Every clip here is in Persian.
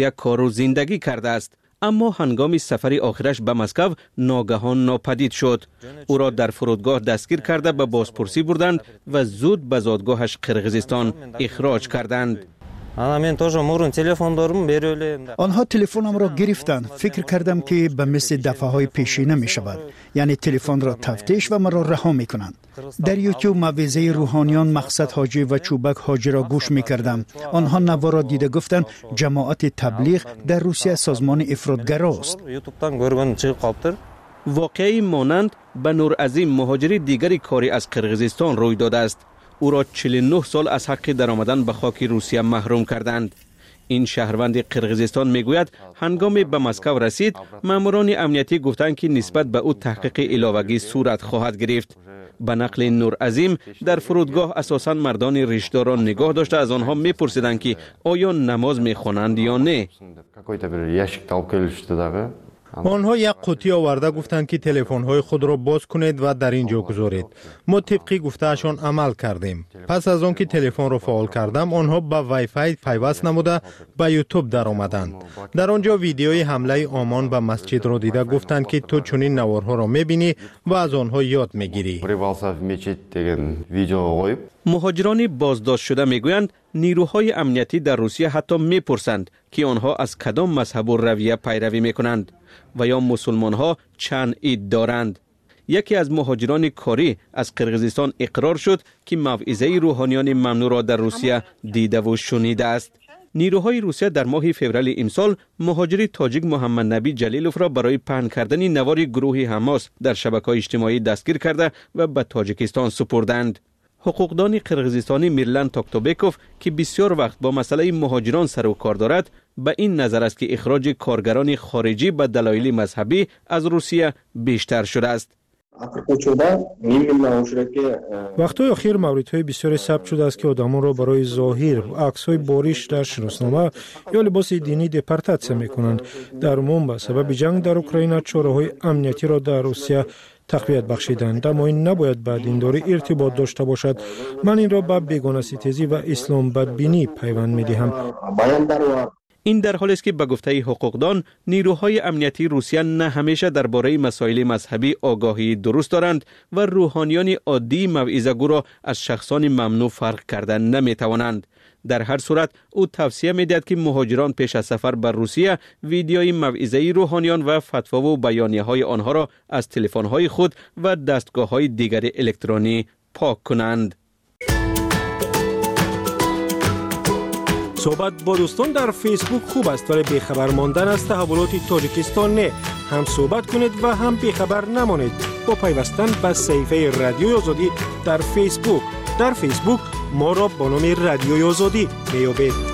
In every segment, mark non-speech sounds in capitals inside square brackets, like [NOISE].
یک کارو زندگی کرده است. اما هنگام سفری آخرش به مسکو ناگهان ناپدید شد. او را در فرودگاه دستگیر کرده به بازپرسی بردند و زود به زادگاهش قرغیزستان اخراج کردند. آنها تلفنم را گرفتند فکر کردم که به مثل دفعه های پیشینه می شود یعنی تلفن را تفتیش و مرا رها می کنند در یوتیوب موعظه روحانیان مقصد حاجی و چوبک حاجی را گوش می کردم آنها نوا را دیده گفتند جماعت تبلیغ در روسیه سازمان افرادگراست واقعی مانند به نور عظیم مهاجری دیگری کاری از قرغیزستان روی داده است او را 49 سال از حق درآمدن به خاک روسیه محروم کردند. این شهروند قرغیزستان می‌گوید هنگام به مسکو رسید ماموران امنیتی گفتند که نسبت به او تحقیق علاوگی صورت خواهد گرفت. به نقل نور عظیم در فرودگاه اساسا مردان ریشداران نگاه داشته از آنها میپرسیدند که آیا نماز می‌خوانند یا نه. онҳо як қуттӣ оварда гуфтанд ки телефонҳои худро боз кунед ва дар ин ҷо гузоред. Мо тибқи гуфтаашон амал кардем. Пас аз он ки телефонро фаъол кардам онҳо ба вайфай пайваст намуда ба ютуб даромаданд. Дар он ҷо видеои ҳамлаи омон ба масҷидро дида гуфтанд ки ту чунин наворҳоро мебинӣ ва аз онҳо ёд мегирӣ. Муҳоҷирони боздоштшуда мегӯянд нирӯҳои амниятӣ дар русия ҳатто мепурсанд ки онҳо аз кадом мазҳабу равия пайравӣ мекунанд و یا مسلمان ها چند اید دارند. یکی از مهاجران کاری از قرغیزستان اقرار شد که موعظه روحانیان ممنوع را در روسیه دیده و شنیده است. نیروهای روسیه در ماه فوریه امسال مهاجری تاجیک محمد نبی جلیلوف را برای پهن کردن نوار گروه حماس در شبکه اجتماعی دستگیر کرده و به تاجیکستان سپردند. حقوقدان قرغیزستانی میرلن تاکتوبکوف که بسیار وقت با مسئله مهاجران سر و کار دارد به این نظر است که اخراج کارگران خارجی به دلایل مذهبی از روسیه بیشتر شده است. وقتی اخیر موردهای بسیاری ثبت شده است که آدمان را برای ظاهر عکس های باریش در شناسنامه یا لباس دینی دپارتاسیا می کنند در عموم به سبب جنگ در اوکراین چاره های امنیتی را در روسیه تقویت بخشیدند. اما این نباید به دینداری ارتباط داشته باشد. من این را به بیگانه ستیزی و اسلام بدبینی پیوند می دهم این در حالی است که به گفته حقوقدان نیروهای امنیتی روسیه نه همیشه درباره مسائل مذهبی آگاهی درست دارند و روحانیان عادی موعظه گو را از شخصان ممنوع فرق کردن نمی توانند در هر صورت او توصیه می دهد که مهاجران پیش از سفر بر روسیه ویدیوی موعظه روحانیان و فتوا و بیانیه های آنها را از تلفن خود و دستگاه های دیگر الکترونی پاک کنند. صحبت با دوستان در فیسبوک خوب است ولی بیخبر ماندن از تحولات تاجیکستان نه. هم صحبت کنید و هم بیخبر نمانید. با پیوستن به صحیفه رادیوی آزادی در فیسبوک. در فیسبوک ما را با نام رادیوی آزادی میابید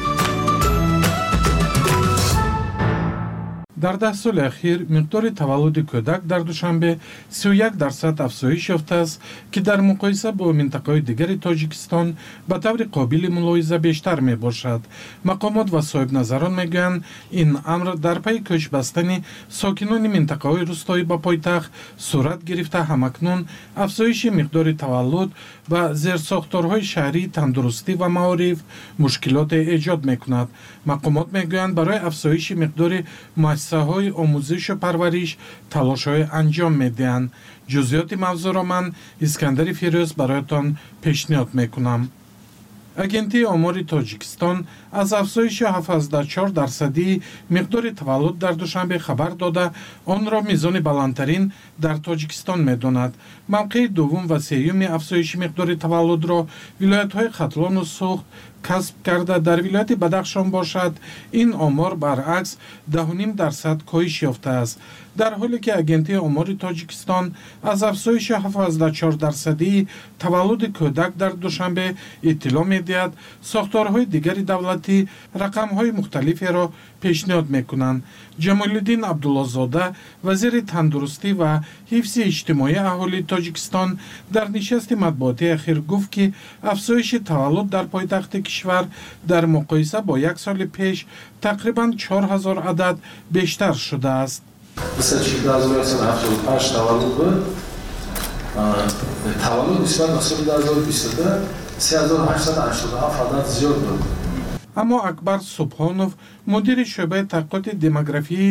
дар даҳ соли ахир миқдори таваллуди кӯдак дар душанбе 31 дарсад афзоиш ёфтааст ки дар муқоиса бо минтақаҳои дигари тоҷикистон ба таври қобили мулоҳиза бештар мебошад. Мақомот ва соҳибназарон мегӯянд ин амр дар пайи кӯч бастани сокинони минтақаҳои рӯстоӣ ба пойтахт сурат гирифта ҳамакнун. Афзоиши миқдори таваллуд ба зерсохторҳои шаҳрӣ тандурустӣ ва маориф мушкилоте эҷод мекунад. Мақомот мегӯянд барои афзоиши миқдори муассисаҳои омӯзишу парвариш талошҳое анҷом медиҳанд. Ҷузъиёти мавзӯро ман искандари фирӯз бароятон пешниҳод мекунам агентии омори тоҷикистон аз афзоиши 74 дарсадии миқдори таваллуд дар душанбе хабар дода онро мизони баландтарин дар тоҷикистон медонад. Мавқеи дуввум ва сеюми афзоиши миқдори таваллудро вилоятҳои хатлону суғд касб карда дар вилояти бадахшон бошад. Ин омор баръакс даҳуним дарсад коҳиш ёфтааст дар ҳоле ки агентии омори тоҷикистон аз афзоиши 74 дарсадии таваллуди кӯдак дар душанбе иттилоъ медиҳад сохторҳои дигари давлатӣ рақамҳои мухталиферо пешниҳод мекунанд. Ҷамолиддин абдуллозода вазири тандурустӣ ва ҳифзи иҷтимоии аҳолии тоҷикистон дар нишасти матбуотии ахир гуфт ки афзоиши таваллуд дар пойтахти кишвар дар муқоиса бо як соли пеш тақрибан 4 ҳазор адад бештар шудааст таваллуд нисбат ба соли 2022 3887 адад зиёд буд аммо акбар субҳонов мудири шӯъбаи таҳқиқоти демографӣ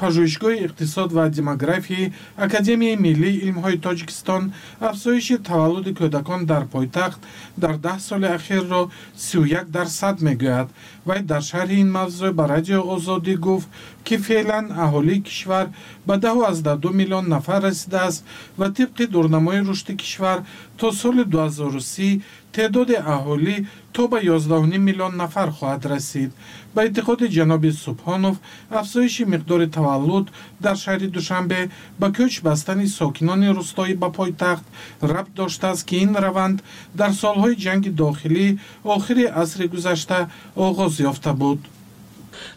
пажӯҳишгоҳи иқтисод ва демографӣ академияи миллии илмҳои тоҷикистон афзоиши таваллуди кӯдакон дар пойтахт дар даҳ соли ахирро 31 дарсад мегӯяд вай дар шарҳи ин мавзӯъ ба радио озодӣ гуфт ки феълан аҳолии кишвар ба 12 миллион нафар расидааст ва тибқи дурнамои рушди кишвар то соли 2030 теъдоди аҳолӣ то ба 11 миллион нафар хоҳад расид ба эътиқоди ҷаноби субҳонов афзоиши миқдори таваллуд дар шаҳри душанбе ба кӯч бастани сокинони рӯстоӣ ба пойтахт рабт доштааст ки ин раванд дар солҳои ҷанги дохилӣ охири асри гузашта оғоз ёфта буд.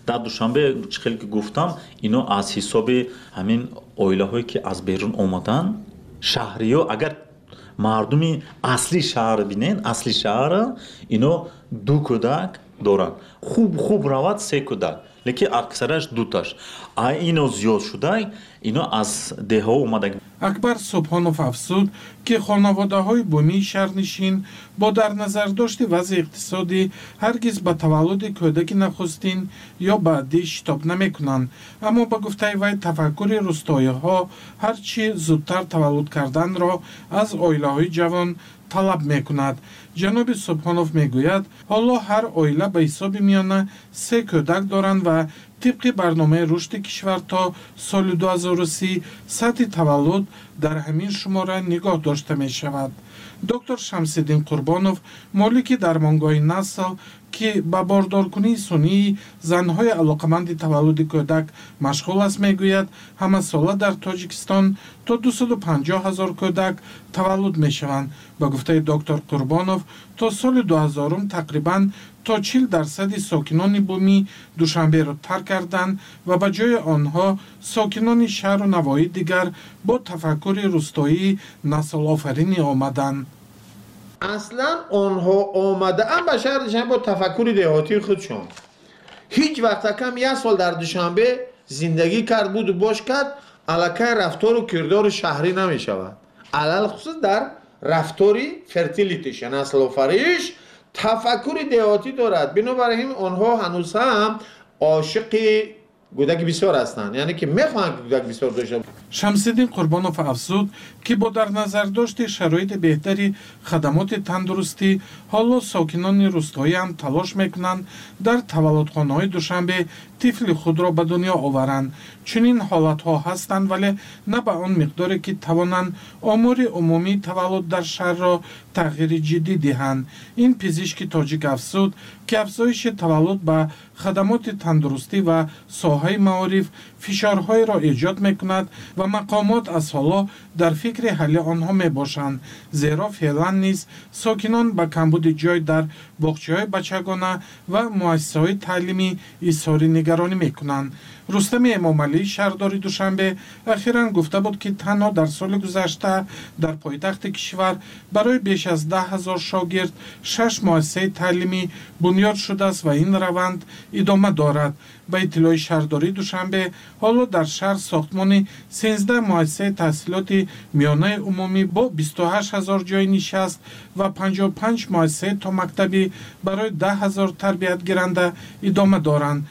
Дар душанбе хеле ки гуфтам ино аз ҳисоби ҳамин оилаҳое ки аз берун омадан шаҳриё агар мардуми асли шаҳр бинен асли шаҳра ино ду кӯдак доранд. Хуб хуб равад се кӯдак лекин аксараш дуташ. А ино зиёд шуда ино аз деҳо омада акбар субҳонов афзуд ки хонаводаҳои бумии шаҳрнишин бо дар назардошти вазъи иқтисодӣ ҳаргиз ба таваллуди кӯдаки нахустин ё баъдӣ шитоб намекунанд. Аммо ба гуфтаи вай тафаккури рӯстоиҳо ҳар чӣ зудтар таваллуд карданро аз оилаҳои ҷавон талаб мекунад. Ҷаноби субҳонов мегӯяд ҳоло ҳар оила ба ҳисоби миёна се кӯдак доранд ва тибқи барномаи рушди кишвар то соли 2030 сатҳи таваллуд дар ҳамин шумора нигоҳ дошта мешавад доктор шамсиддин қурбонов молики дармонгоҳи насл ки ба бордоркунии сунъии занҳои алоқаманди таваллуди кӯдак машғул аст мегӯяд ҳамасола дар тоҷикистон то 250 ҳазор кӯдак таваллуд мешаванд. Ба гуфтаи доктор қурбонов то соли 2000 тақрибан то чил дарсади сокинони бумӣ душанберо тарк карданд ва ба ҷои онҳо сокинони шаҳру навоии дигар бо тафаккури рӯстоии наслофаринӣ омаданд اصلا آنها آمده ام به شهر دوشنبه با تفکر دهاتی خودشون هیچ وقت کم یک سال در دوشنبه زندگی کرد بود و باش کرد علکه رفتار و کردار شهری نمی شود علال خصوص در رفتاری فرتیلیتیش نسل و فریش تفکر دهاتی دارد. بنابراین آنها هنوز هم عاشق гӯдаки бисёр ҳастанд. Яъне ки мехоҳанд ки гӯдаки бисёр дошта шамсиддин қурбонов афзуд ки бо дар назардошти шароити беҳтари хадамоти тандурустӣ ҳоло сокинони рӯстоӣ ҳам талош мекунанд дар таваллудхонаҳои душанбе тифли худро ба дунё оваранд. Чунин ҳолатҳо ҳастанд вале на ба он миқдоре ки тавонанд омури умумии таваллуд дар шаҳрро тағйири ҷиддӣ диҳанд. Ин пизишки тоҷик афзуд ки афзоиши таваллуд ба хадамоти тандурустӣ ва соҳаи маориф фишорҳоеро эҷод мекунад ва мақомот аз ҳоло дар фикри ҳалли онҳо мебошанд. Зеро феълан низ сокинон ба камбуди ҷой дар боғчаҳои бачагона ва муассисаҳои таълимӣ изҳори нигаронӣ мекунанд рустами эмомалии шаҳрдори душанбе ахиран гуфта буд ки танҳо дар соли гузашта дар пойтахти кишвар барои беш аз даҳ ҳазор шогирд шаш муассисаи таълимӣ бунёд шудааст ва ин раванд идома дорад. Ба иттилои шаҳрдории душанбе ҳоло дар шаҳр сохтмони сенздаҳ муассисаи таҳсилоти миёнаи умумӣ бо бисту ҳашт ҳазор ҷойи нишаст ва панҷоҳу панҷ муассисаи томактабӣ барои даҳ ҳазор тарбиятгиранда идома доранд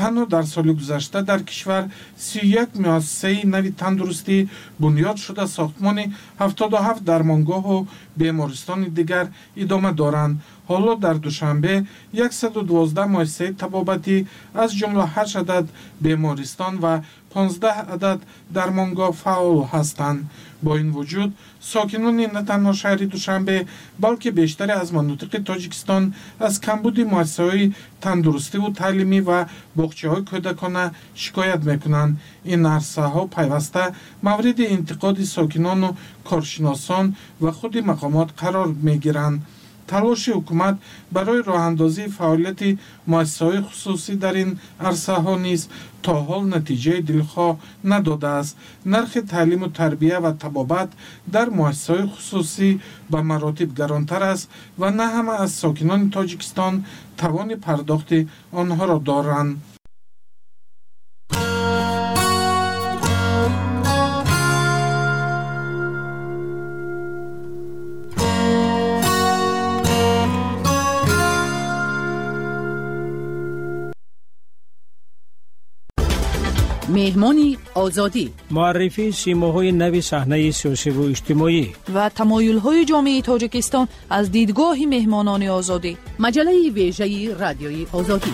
танҳо дар соли гузашта дар кишвар сиюяк муассисаи нави тандурустӣ бунёд шуда сохтмони ҳафтоду ҳафт дармонгоҳу бемористони дигар идома доранд. Ҳоло дар душанбе 112 муассисаи табобатӣ аз ҷумла 8 адад бемористон ва 15 адад дармонгоҳ фаъол ҳастанд бо ин вуҷуд сокинони на танҳо шаҳри душанбе балки бештаре аз манотиқи тоҷикистон аз камбуди муассисаҳои тандурустиву таълимӣ ва боғчаҳои кӯдакона шикоят мекунанд. Ин арсаҳо пайваста мавриди интиқоди сокинону коршиносон ва худи мақомот қарор мегиранд талоши ҳукумат барои роҳандозии фаъолияти муассисаҳои хусусӣ дар ин арсаҳо низ то ҳол натиҷаи дилхоҳ надодааст нархи таълиму тарбия ва табобат дар муассисаҳои хусусӣ ба маротиб гаронтар аст ва на ҳама аз сокинони тоҷикистон тавони пардохти онҳоро доранд مهمانی آزادی. معرفی سیماهای نوی صحنه سیاسی و اجتماعی. و تمایل‌های جامعه تاجکستان از دیدگاه مهمانان آزادی. مجله ویژه رادیوی آزادی.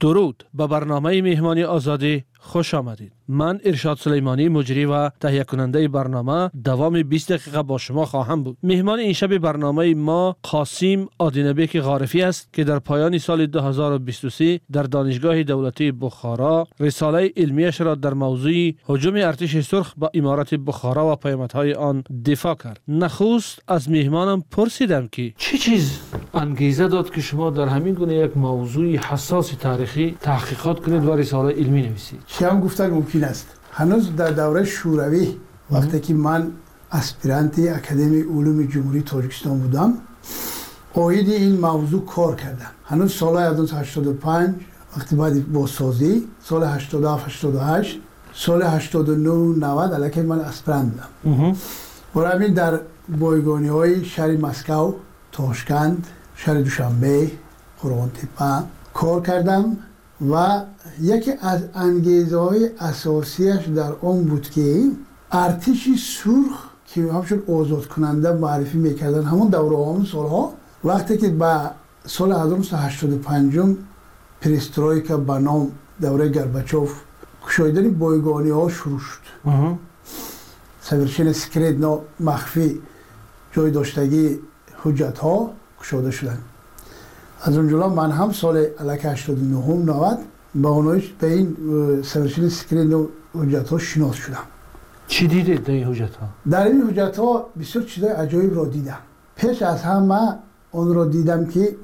درود. به برنامه مهمانی آزادی خوش آمدید. من ارشاد سلیمانی مجری و تهیه کننده برنامه دوام 20 دقیقه با شما خواهم بود. مهمان این شب برنامه ما قاسم آدینبک غارفی است که در پایان سال 2023 در دانشگاه دولتی بخارا رساله علمیش را در موضوع هجوم ارتش سرخ به امارت بخارا و پیامدهای آن دفاع کرد. نخست از مهمانم پرسیدم که چه چیز انگیزه داد که شما در همین گونه یک موضوع حساس تاریخی تحقیقات کنید و رساله علمی نویسید؟ چی هم گفتن ممکن است. هنوز در دوره شوروی وقتی که من اسپیرانتی اکادمی علوم جمهوری تاجیکستان بودم اوید این موضوع کار کردم. هنوز سال 1985 وقتی بعد بازسازی سال 87 88 سال 89 90 علیکه من اسپران بودم. برای همین در بایگانی های شهر مسکو تاشکند شهر دوشنبه قرآن تپه کار کردم. و یکی از انگیزه های اساسیش در اون بود که ارتش سرخ که همشون آزاد کننده معرفی می‌کردن همون دوره همون سالها وقتی که به سال 1985 پریسترویکا به نام دوره گربچوف کشایدن بایگانی ها شروع شد. سورشن سکرید مخفی جای داشتگی حجت ها کشاده شدن. از اونجا من هم سال علک 89 هم 90 با اونایش به این سرشین سکرین و حجت ها شناس شدم. چی دیدید در این حجت ها؟ در این حجت ها بسیار چیزای عجایب را دیدم. پیش از همه اون را دیدم که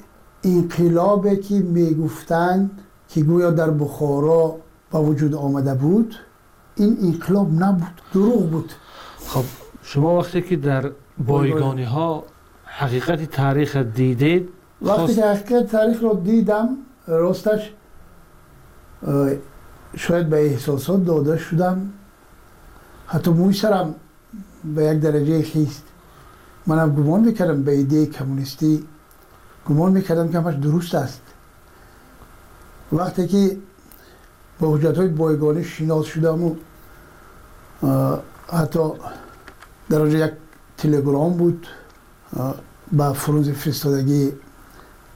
انقلابی که می‌گفتند که گویا در بخارا با وجود آمده بود این انقلاب نبود دروغ بود. خب شما وقتی که در بایگانی ها حقیقت تاریخ دیدید وقتی که حقیقت تاریخ رو دیدم راستش شاید به احساسات داده شدم. حتی موی سرم به یک درجه خیست. منم گمان می‌کردم به ایده کمونیستی گمان می‌کردم که همش درست است. وقتی که با حجت های بایگانی شناس شدم و حتی در یک تلگرام بود با فرونز فرستادگی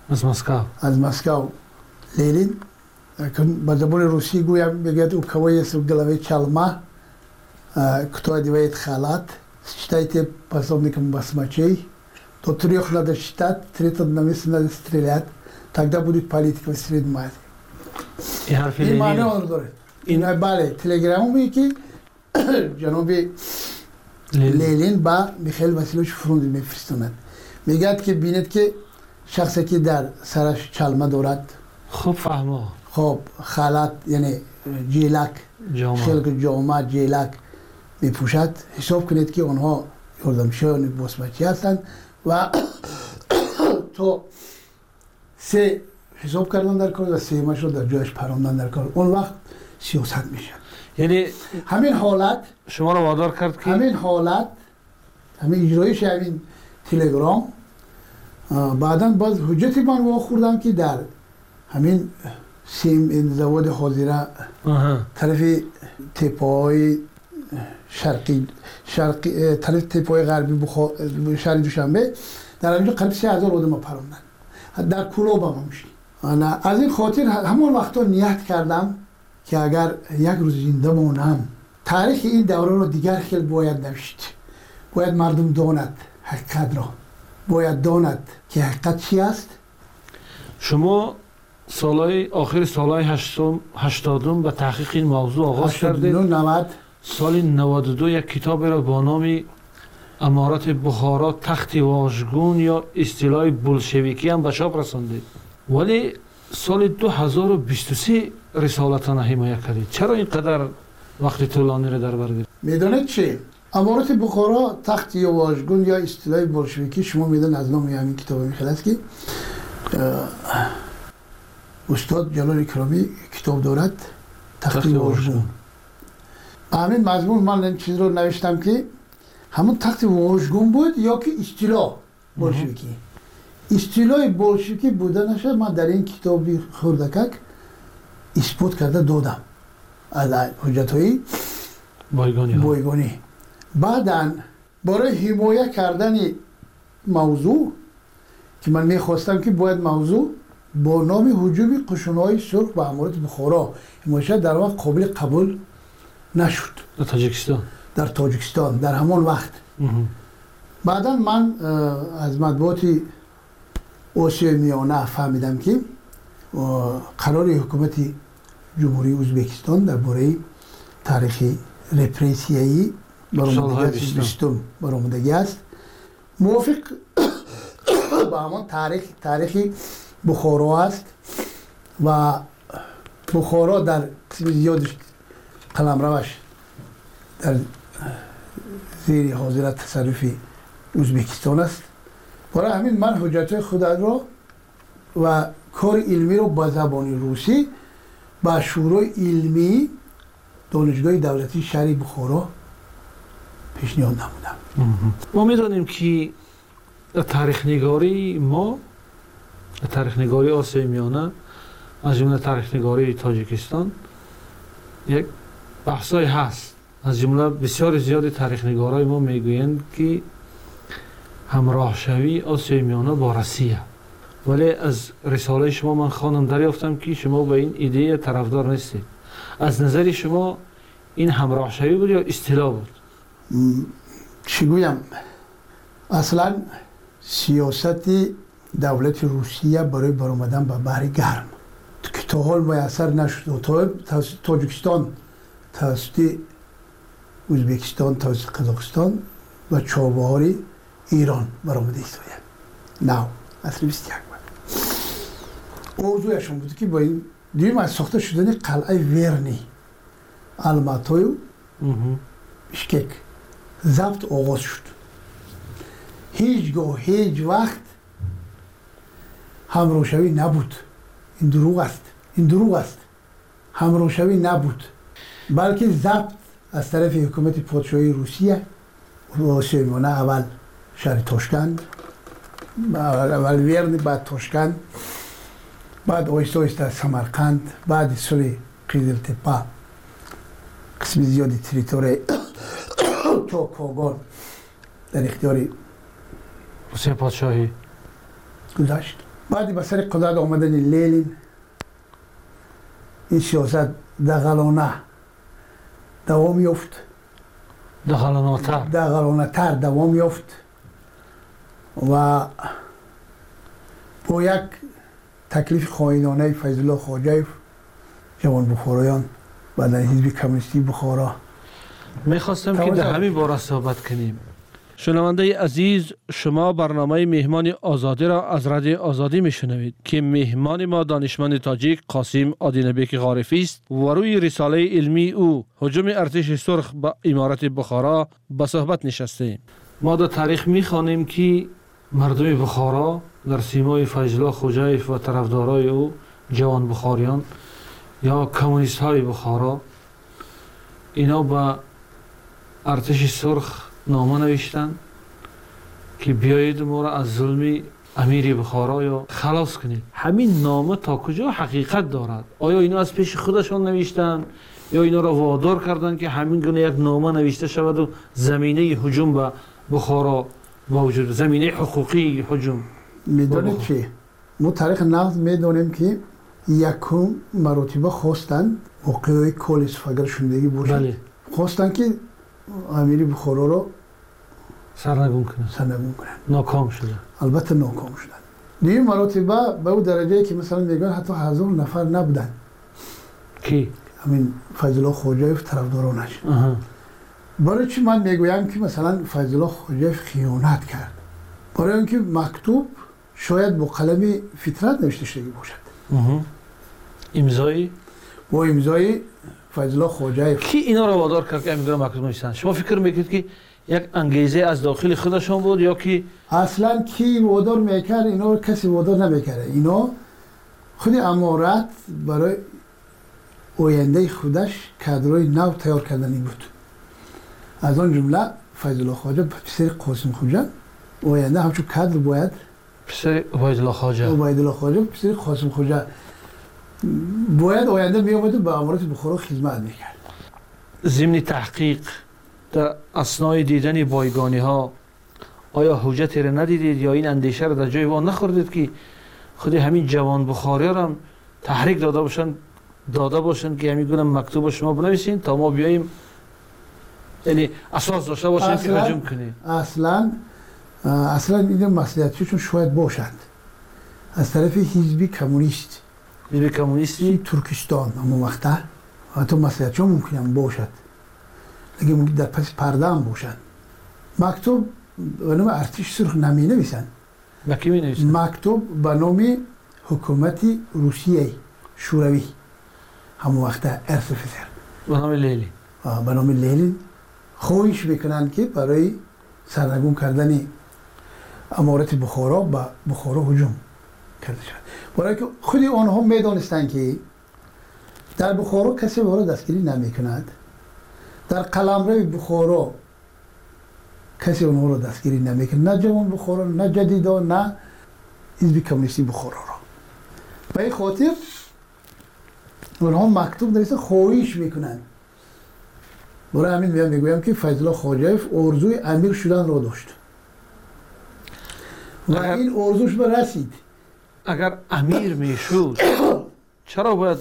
از مسکو از مسکو لینین با زبان روسی گویم میگه او کوی است گلوی چلما кто одевает халат, считайте пособником басмачей, до трех надо считать, третьего на месте надо стрелять, тогда будет политика в Среднем Азии. И حرف لینین معنی آن داره این بله تلگرام که جناب لینین با میخیل واسیلوش فرونزی میفرستاند میگه که بینید که شخصی که در سرش چلمه دارد. خوب فهمه خب خلط یعنی جیلک خلق جامعه جیلک می پوشد حساب کنید که آنها یاردمشان باسمچی هستند و [COUGHS] تو سه حساب کردن در کار و سه رو در جایش پراندن در کار. اون وقت سیاست میشه یعنی همین حالت شما رو وادار کرد که همین حالت همین اجرایش همین تلگرام بعدا باز حجتی من واخوردم که در همین سیم این زواد حاضره. طرف تپای شرقی شرقی طرف تپای غربی بخا... شهر دوشنبه در اینجا قریب سه هزار آدم پروندن در کلوب هم میشی از این خاطر همون وقتا نیت کردم که اگر یک روز زنده مانم تاریخ این دوره رو دیگر خیلی باید نوشت. باید مردم داند حقیقت را. باید داند که حقیقت چی است؟ شما سالهای آخر سالهای هشتادم به تحقیق این موضوع آغاز کردید 90 سال 92 یک کتاب را با نام امارت بخارا تخت واژگون یا اصطلاح بولشویکی هم به چاپ رساندید ولی سال 2023 رسالتان حمایت کردید چرا اینقدر وقت طولانی را در بر گرفت می‌دونید چی امارت بخارا تخت یا واژگون یا اصطلاح بولشویکی شما میدون از نام همین کتاب می‌خواد است که استاد جلال اکرامی کتاب دارد تخت واژگون همین مضمون من این چیز رو نوشتم که همون تخت واژگون بود یا که اصطلاح بولشویکی اصطلاح بولشویکی بودنش من در این کتابی خوردکک اثبات کرده دادم از حجت های بایگانی ها. بایگانی بعدا برای حمایه کردن موضوع که من می‌خواستم که باید موضوع با نام حجوم قشون های سرخ به امارت بخارا. حمایه در وقت قابل قبول نشد. در تاجیکستان؟ در تاجیکستان در همان وقت. بعدا من از مطبوعات آسیای میانه فهمیدم که قرار حکومت جمهوری ازبکستان درباره تاریخ رپریسیایی سالهای برآمدگی بیستم. برآمدگی است موافق با همان تاریخ تاریخ بخارا است. و بخارا در قسم زیادش قلمروش در زیر حاضرت تصرف ازبکستان است. برای همین من حجت خود را و کار علمی رو با زبان روسی با شورای علمی دانشگاه دولتی شهر بخارا پیشنهاد نمودم ما می‌دانیم که تاریخ نگاری ما تاریخ نگاری آسیای میانه از جمله تاریخ نگاری تاجیکستان یک بحثای هست. از جمله بسیار زیاد تاریخ نگارای ما می‌گویند که همراه شوی آسیای میانه با روسیه ولی از رساله شما من خانم دریافتم که شما به این ایده طرفدار نیستید. از نظر شما این همراه شوی بود یا اصطلاح بود؟ چی گویم؟ اصلا سیاست دولت روسیه برای برآمدن به بحر گرم. که تا حال میسر نشد. و تا توسط تاجیکستان توسط ازبکستان توسط قزاقستان و چابهار ایران برآمده ایستاید نو اصل 21 بود. موضوعشون بود که با این دویم از ساخته شدن قلعه ورنی الماتوی بشکک. ضبط آغاز شد. هیچگاه هیچ وقت همراهشوی نبود. این دروغ است. این دروغ است. همراهشوی نبود. بلکه ضبط از طرف حکومت پادشاهی روسیه و سیمانه اول شهر تاشکند اول ورن بعد تاشکند بعد آیسته آیسته سمرقند بعد سوی قیدل تپه قسم زیادی تریتوری تا کاغان در اختیار روسیه پادشاهی. گذشت بعدی به سر قدرت آمدن لینین این سیاست دغلانه. دوام یافت. دخلاناتر دغلانه تر دوام یافت. و با یک تکلیف خواهینانه فیض خواجه جوان بخارایان در حزب کمونیستی بخارا می‌خواستم که. در همین باره صحبت کنیم شنونده عزیز شما برنامه مهمان آزادی را از رادیو آزادی میشنوید که مهمان ما دانشمند تاجیک قاسم آدینبک غارفی است و روی رساله علمی او حجوم ارتش سرخ به امارت بخارا به صحبت نشسته ما در تاریخ می‌خوانیم که مردم بخارا در سیمای فیضلا خوجایف و طرفدارای او جوان بخاریان یا کمونیست های بخارا اینا به артиши сурх нома навиштанд ки биёед моро аз зулми амири бухороё халос кунед. Ҳамин нома то куҷо ҳақиқат дорад? Оё ино аз пеши худашон навиштанд ё инро водор карданд ки ҳамин гуна як нома навишта шаваду заминаи ҳуҷум ба бухоро мавҷуд заминаи ҳуқуқии ҳуҷум? Медонед чи мо таърихи нағд медонем ки якум маротиба хостанд воқеаи колес агар шунидаги бошад хостанд ки استفاگر شدگی باشد بله خواستن که امیر بخارا را سرنگون کنند سرنگون کنن. ناکام شده البته ناکام شدن. دیگه مراتبه به او درجه که مثلا میگن حتی هزار نفر نبودن. کی؟ همین فیضالله خوجایف طرفدارانش. برای چی من می‌گویم که مثلا فیضالله خوجایف خیانت کرد؟ برای اینکه مکتوب شاید با قلم فطرت نوشته شده باشد. امضای با امضای فیضالله خوجایف کی اینا را وادار کرد که امیر مکتوب نوشتن شما فکر می‌کنید که یک انگیزه از داخل خودشان بود یا که اصلا کی وادار می‌کرد اینا رو کسی وادار نمی‌کرده اینا خود امارت برای آینده خودش کادرای نو تیار کردنی بود. از آن جمله فیض الله خواجه پسر قاسم خوجه آینده همچون کادر باید پسر عبید الله خواجه. عبید الله خواجه پسر قاسم خوجه باید آینده می آمد و به امارات بخارا خدمت می‌کرد. ضمن تحقیق در اسنای دیدن بایگانی ها آیا حجتی را ندیدید یا این اندیشه را در جای وان نخوردید که خود همین جوان بخاری را هم تحریک داده باشن داده باشن که همین گونه مکتوب شما بنویسین تا ما بیاییم یعنی اساس داشته باشن که هجوم کنیم. اصلا اصلا این مسئولیتشون شاید باشد از طرف حزبی کمونیست. حزب کمونیستی ترکستان اما وقتا حتی مسئولیتشون ممکن باشد لیکن در پس پرده هم باشد مکتوب به نام ارتش سرخ نمی نویسن کی می نویسن؟ مکتوب به نام حکومت روسیه شوروی همون وقت ارس فسر به نام لیلی به نام لیلی خواهش می‌کنن که برای سرنگون کردن امارت بخارا به بخارا هجوم کرده شد. برای که خود آنها می‌دانستند که در بخارا کسی وارد دستگیری نمی کند در قلمرو بخارا کسی اونها رو دستگیری نمی کند نه جوان بخارا نه جدیدا نه حزب کمونیستی بخارا را. به این خاطر اونها مکتوب نویسه خواهش می‌کنند. برای همین میام می‌گویم که فیض الله ارزوی امیر شدن را داشت. و این ارزوش به رسید. اگر امیر می‌شود چرا باید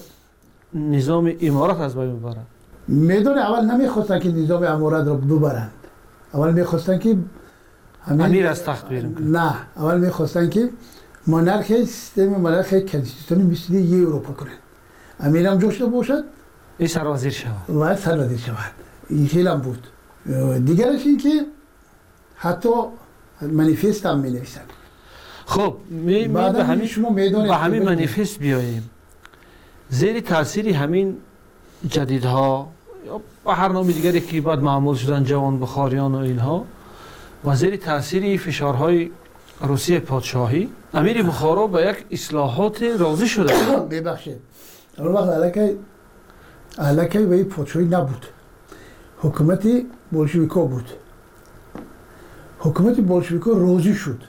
نظام امارت از بین ببرند؟ می‌دونه اول نمی‌خواستن که نظام امارت را ببرند. اول می‌خواستن که امیر از تخت بیرون نه اول می‌خواستن که مونارخ سیستم مونارخ کنستیتوشنی مثل یه اروپا کنند. امیر هم جوشته باشد. این سروازیر شود. و سروازیر شود. این خیلی هم بود. دیگرش این خب می, به همین شما می‌دانید به همین منیفست بیاییم. زیر تاثیر همین جدیدها یا به هر نام دیگری که بعد معمول شدن جوان بخاریان و اینها. و زیر تاثیر فشارهای روسیه پادشاهی. امیر بخارا به یک اصلاحات راضی شده. [COUGHS] ببخشید. اون وقت علاکه علاکه به پادشاهی نبود. حکومت بولشویکا بود. حکومت بولشویکا راضی شد.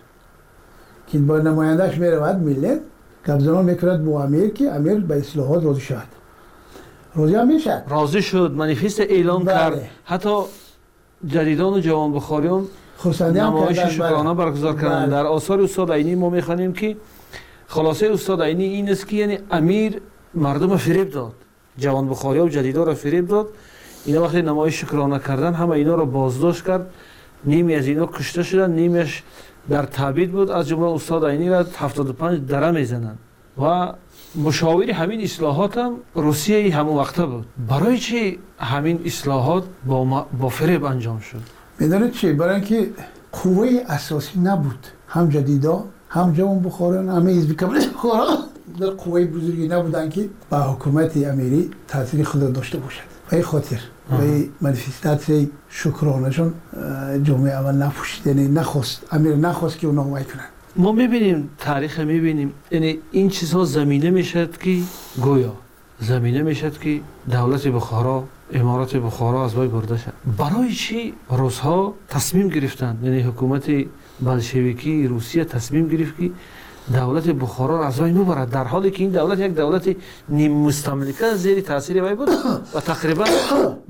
که با نمایندهش می‌رود ملت. قبضان می‌کرد با امیر که امیر به اصلاحات راضی شد. راضی هم می‌شد راضی شد منیفست اعلان بله. کرد. حتی جدیدان و جوان بخاریان نمایش کردن. شکرانه بله. برگزار کردن. بله. در آثار استاد عینی ما می‌خوانیم که خلاصه استاد عینی این است که یعنی امیر مردم فریب داد. جوان بخاری و جدیدا را فریب داد. اینا وقتی نمایش شکرانه کردن همه اینا را بازداشت کرد. نیمی از اینا کشته شدن. نیمیش در تبعید بود. از جمله استاد عینی را 75 دره می‌زنند. و مشاور همین اصلاحات هم روسیه همون وقته بود. برای چی همین اصلاحات با, ما- با فریب انجام شد؟ می‌دونید چی؟ برای اینکه قوه اساسی نبود. هم جدیدا هم جوان بخاران همه حزب کمونیست در قوه بزرگی نبودن که با حکومت امیری تاثیر خود داشته باشد. به خاطر به این منفستات شکرانشون اه، جامعه اول نپوشید یعنی نخواست امیر نخواست که اونا حمایت کنن. ما می‌بینیم تاریخ می‌بینیم یعنی این چیزها زمینه می‌شد که گویا زمینه می‌شد که دولت بخارا امارات بخارا از بای برده شد. برای چی روسها تصمیم گرفتند؟ یعنی حکومت بلشویکی روسیه تصمیم گرفت که دولت بخارا را از بین ببرد در حالی که این دولت یک دولت نیم مستملکه زیر تاثیر وی بود و تقریبا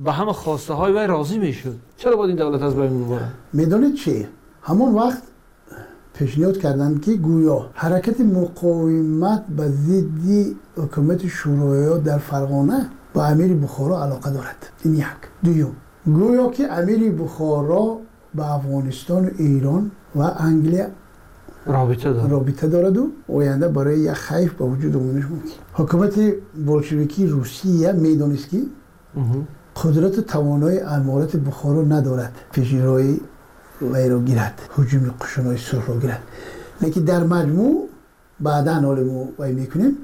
به همه خواسته های وی راضی می‌شد. چرا باید این دولت از بین ببرد می‌دونید چی؟ همون وقت پیشنهاد کردند که گویا حرکت مقاومت به ضد حکومت شوروی در فرغانه با امیر بخارا علاقه دارد. این یک. دوم گویا که امیر بخارا به افغانستان و ایران و انگلیا رابطه دارد. رابطه دارد و آینده برای یک خیف به وجود آمدنش ممکن. حکومت بولشویکی روسیه می‌دانست که قدرت توانای امارت بخارا ندارد. پیشروی وی را گیرد. حجوم قشنهای سرخ را گیرد. لیکن در مجموع بعدا حال ما وی می‌کنیم.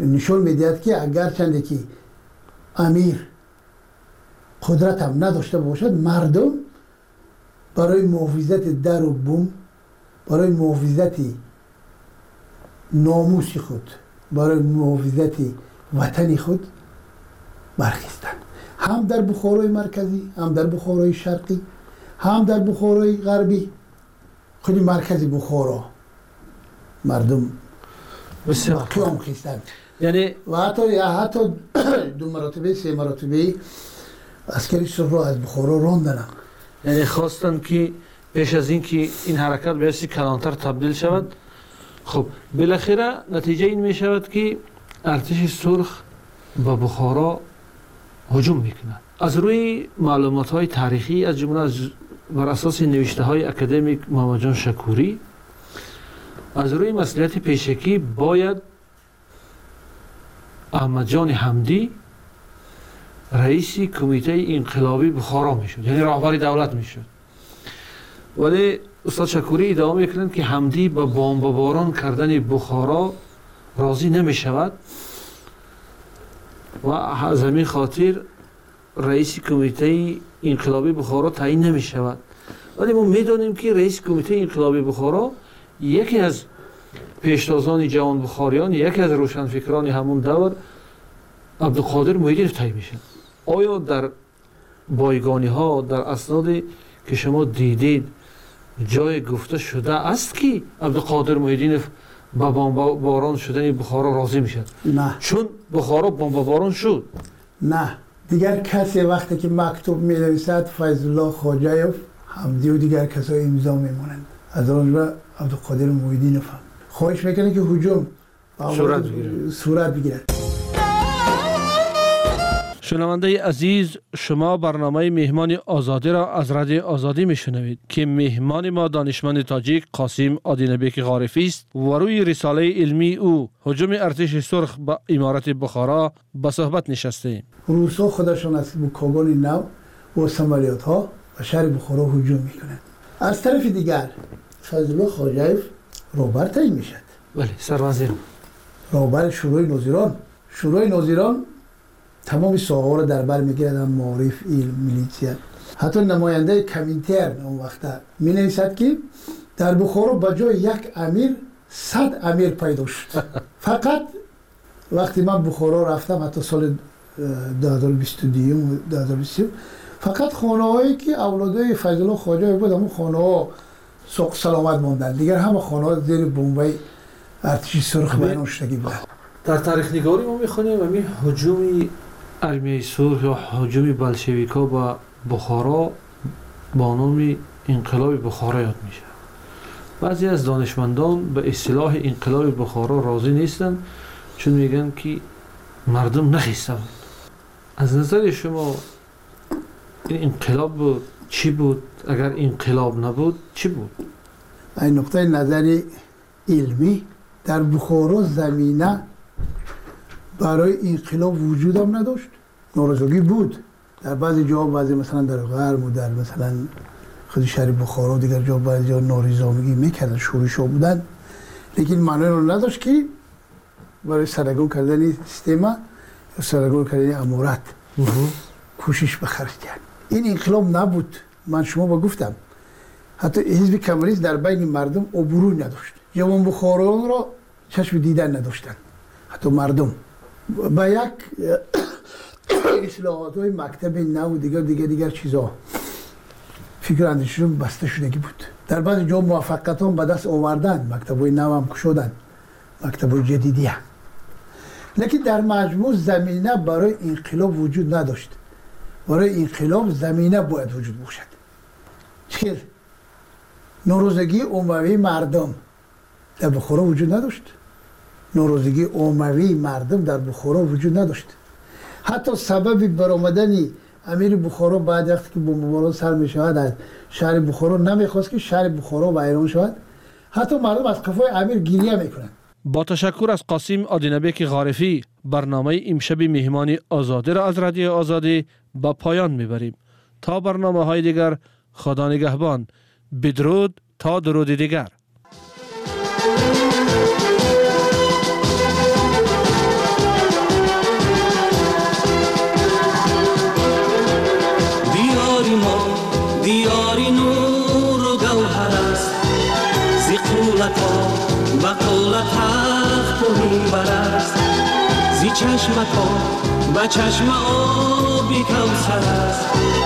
نشان می‌دهد که اگر چنده که امیر قدرت هم نداشته باشد مردم برای محافظت در و بوم برای محافظت ناموس خود برای محافظت وطن خود برخیستند هم در بخارای مرکزی هم در بخارای شرقی هم در بخارای غربی. خود مرکز بخارا. مردم بسیار قیام خیستند یعنی و حتی حتی [COUGHS] دو مراتبه سه مراتبه اسکری رو از بخارا راندن. یعنی خواستن که پیش از این که این حرکت به کلانتر تبدیل شود خب بالاخره نتیجه این می شود که ارتش سرخ به بخارا هجوم می‌کنند از روی معلومات های تاریخی از جمله از بر اساس نوشته های اکادمیک محمد جان شکوری از روی مسئولیت پیشکی باید احمد جان حمدی رئیس کمیته انقلابی بخارا می‌شد یعنی راهبر دولت می‌شد. ولی استاد شکوری ادامه می‌کنند که حمدی به باران کردن بخارا راضی نمی شود و از همین خاطر رئیس کمیته انقلابی بخارا تعیین نمی شود ولی ما می‌دانیم که رئیس کمیته انقلابی بخارا یکی از پیشتازان جوان بخاریان یکی از روشنفکران همون دور عبدالقادر محیدین تعیین میشه آیا در بایگانی ها در اسنادی که شما دیدید جای گفته شده است که عبدالقادر محیدین با باران شدن بخارا راضی می‌شد نه. چون بخارا باران شد. نه. دیگر کسی وقتی که مکتوب می نویسد فیض الله خواجایف حمدی و دیگر کسای امضا میمونند از آن را عبدالقادر محیدین فهم خواهش می‌کنه که حجوم. صورت بگیرد. شنونده عزیز شما برنامه مهمان آزادی را از رادیو آزادی میشنوید که مهمان ما دانشمند تاجیک قاسم آدینبیک غارفی است و روی رساله علمی او حجوم ارتش سرخ به امارت بخارا به صحبت نشسته. ایم روسا خودشان از بکاگان نو و سمالیات ها و شهر بخارا حجوم می‌کنند از طرف دیگر فضل خاجایف روبر تعیین می‌شد بله سروازیر روبر شروع نوزیران. شروع نوزیران تمام ساقه رو در بر میگیردن معارف علم میلیتیا. حتی نماینده کمیتر اون وقت می نویسد که در بخارا با جای یک امیر صد امیر پیدا شد. [LAUGHS] فقط وقتی من بخارا رفتم حتی سال 2022 و 2023 فقط خانه هایی که اولادای الله خواجه بود همون خانه ها سوق سلامت ماندن دیگر همه خانه ها زیر بمبای ارتشی سرخ بیان شدگی بود در تاریخ نگاری ما می‌خونیم و می حجومی армияи сурх ё ҳуҷуми болшевикҳо ба бухоро бо номи инқилоби бухоро ёд мешавад баъзе аз донишмандон ба истилоҳи инқилоби бухоро розӣ нестанд чун мегӯянд ки мардум нахиста буд аз назари шумо ин инқилоб буд чӣ буд агар инқилоб набуд чӣ буд ай нуқтаи назари илмӣ дар бухоро замина برای انقلاب وجود هم نداشت. نارضاگی بود. در بعضی جا بعضی مثلا در غرب و در مثلا خود شهر بخارا و دیگر جا بعضی جا ناریزامگی می‌کردن شورش ها بودن. لیکن معنی رو نداشت که برای سرگون کردن سیستما یا سرگون کردن امورت کوشش بخرج کرد. این انقلاب نبود. من شما با گفتم. حتی حزب کمونیست در بین مردم عبور نداشت. جوان بخاران را چشم دیدن نداشتن. حتی مردم. با یک [COUGHS] اصلاحات های مکتب نو دیگر دیگر دیگر چیزا. فکر اندیششون بسته شدگی بود. در بعض جا موفقیت هم به دست آوردن مکتب های نو هم شدن. مکتب های جدیدی هم. لیکن در مجموع زمینه برای انقلاب وجود نداشت. برای انقلاب زمینه باید وجود باشد. چیز نوروزگی عمومی مردم. در بخورا وجود نداشت. نوروزگی عموی مردم در بخارا وجود نداشت. حتی سبب برآمدن امیر بخارا بعد وقتی که بمباران سر می شود از شهر بخارا نمی‌خواست که شهر بخارا ویران شود. حتی مردم از قفای امیر گریه می‌کنند. با تشکر از قاسم آدینبک غارفی برنامه امشب مهمان آزادی را از رادیو آزادی به پایان می‌بریم. تا برنامه های دیگر خدا نگهبان. بدرود تا درود دیگر. چشمت ها و چشم آبی کوسر است.